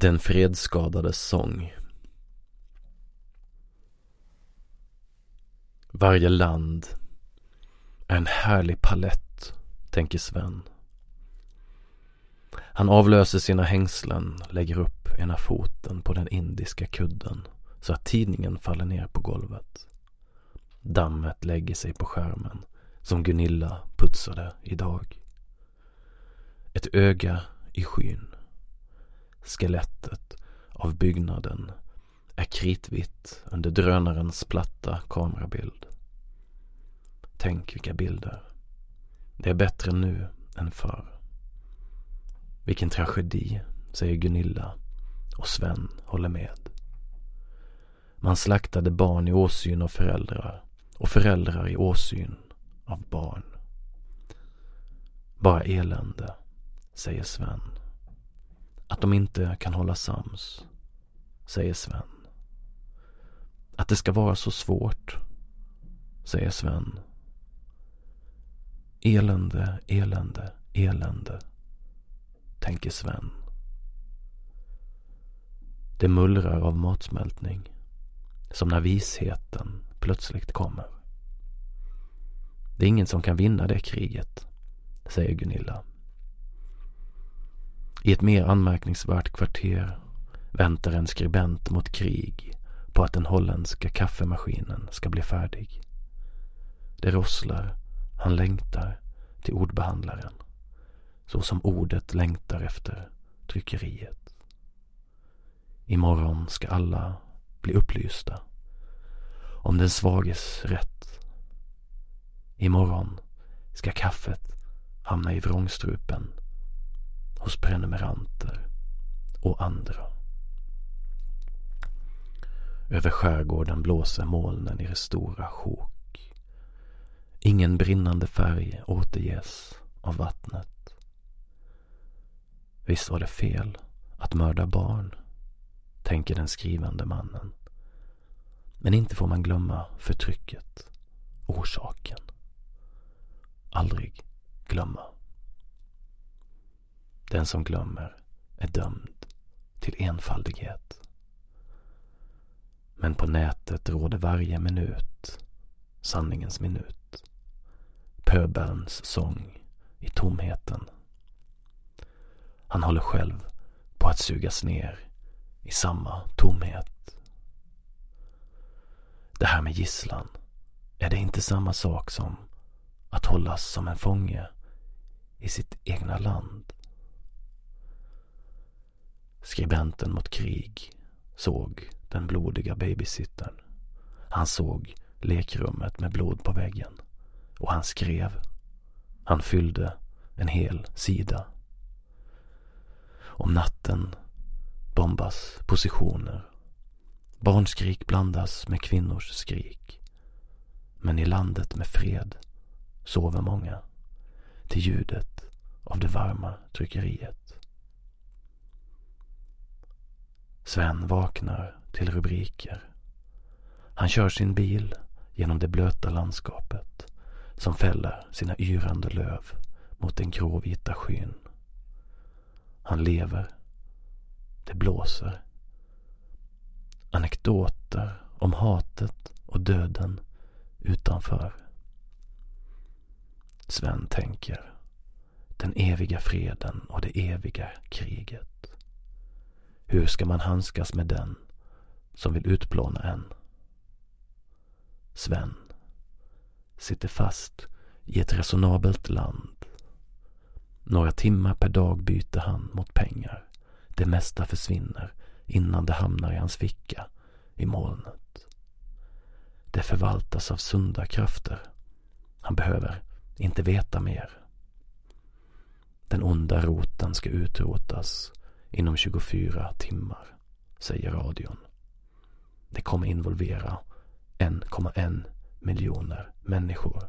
Den fredsskadades sång Varje land är en härlig palett, tänker Sven. Han avlöser sina hängslen, lägger upp ena foten på den indiska kudden så att tidningen faller ner på golvet. Dammet lägger sig på skärmen som Gunilla putsade idag. Ett öga i skyn. Skelettet av byggnaden är kritvitt under drönarens platta kamerabild. Tänk vilka bilder. Det är bättre nu än förr. Vilken tragedi, säger Gunilla och Sven håller med. Man slaktade barn i åsyn av föräldrar och föräldrar i åsyn av barn. Bara elände, säger Sven. Att de inte kan hålla sams, säger Sven. Att det ska vara så svårt, säger Sven. Elände, elände, elände, tänker Sven. Det mullrar av matsmältning, som när visheten plötsligt kommer. Det är ingen som kan vinna det kriget, säger Gunilla. I ett mer anmärkningsvärt kvarter väntar en skribent mot krig på att den holländska kaffemaskinen ska bli färdig. Det rosslar, han längtar till ordbehandlaren. Så som ordet längtar efter tryckeriet. Imorgon ska alla bli upplysta om den svages rätt. Imorgon ska kaffet hamna i vrångstrupen hos prenumeranter och andra. Över skärgården blåser molnen i det stora sjok. Ingen brinnande färg återges av vattnet. Visst var det fel att mörda barn, tänker den skrivande mannen. Men inte får man glömma förtrycket, orsaken. Aldrig glömma. Den som glömmer är dömd till enfaldighet. Men på nätet råder varje minut sanningens minut. Pöbelns sång i tomheten. Han håller själv på att sugas ner i samma tomhet. Det här med gisslan, är det inte samma sak som att hållas som en fånge i sitt egna land? Skribenten mot krig såg den blodiga babysittern. Han såg lekrummet med blod på väggen. Och han skrev. Han fyllde en hel sida. Om natten bombas positioner. Barnskrik blandas med kvinnors skrik. Men i landet med fred sover många till ljudet av det varma tryckeriet. Sven vaknar till rubriker. Han kör sin bil genom det blöta landskapet som fäller sina yrande löv mot den gråvita skyn. Han lever. Det blåser. Anekdoter om hatet och döden utanför. Sven tänker. Den eviga freden och det eviga kriget. Hur ska man handskas med den som vill utplåna en? Sven sitter fast i ett resonabelt land. Några timmar per dag byter han mot pengar. Det mesta försvinner innan det hamnar i hans ficka i molnet. Det förvaltas av sunda krafter. Han behöver inte veta mer. Den onda roten ska utrotas inom 24 timmar, säger radion. Det kommer involvera 1,1 miljoner människor.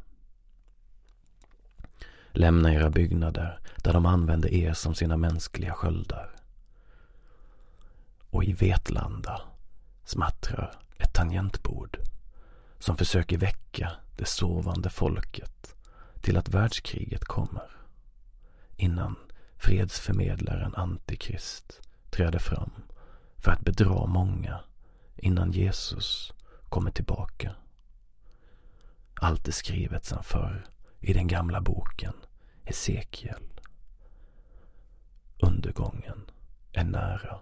Lämna era byggnader där de använder er som sina mänskliga sköldar. Och i Vetlanda smattrar ett tangentbord som försöker väcka det sovande folket till att världskriget kommer innan fredsförmedlaren Antikrist träder fram för att bedra många innan Jesus kommer tillbaka. Allt är skrivet sedan förr i den gamla boken Hesekiel. Undergången är nära.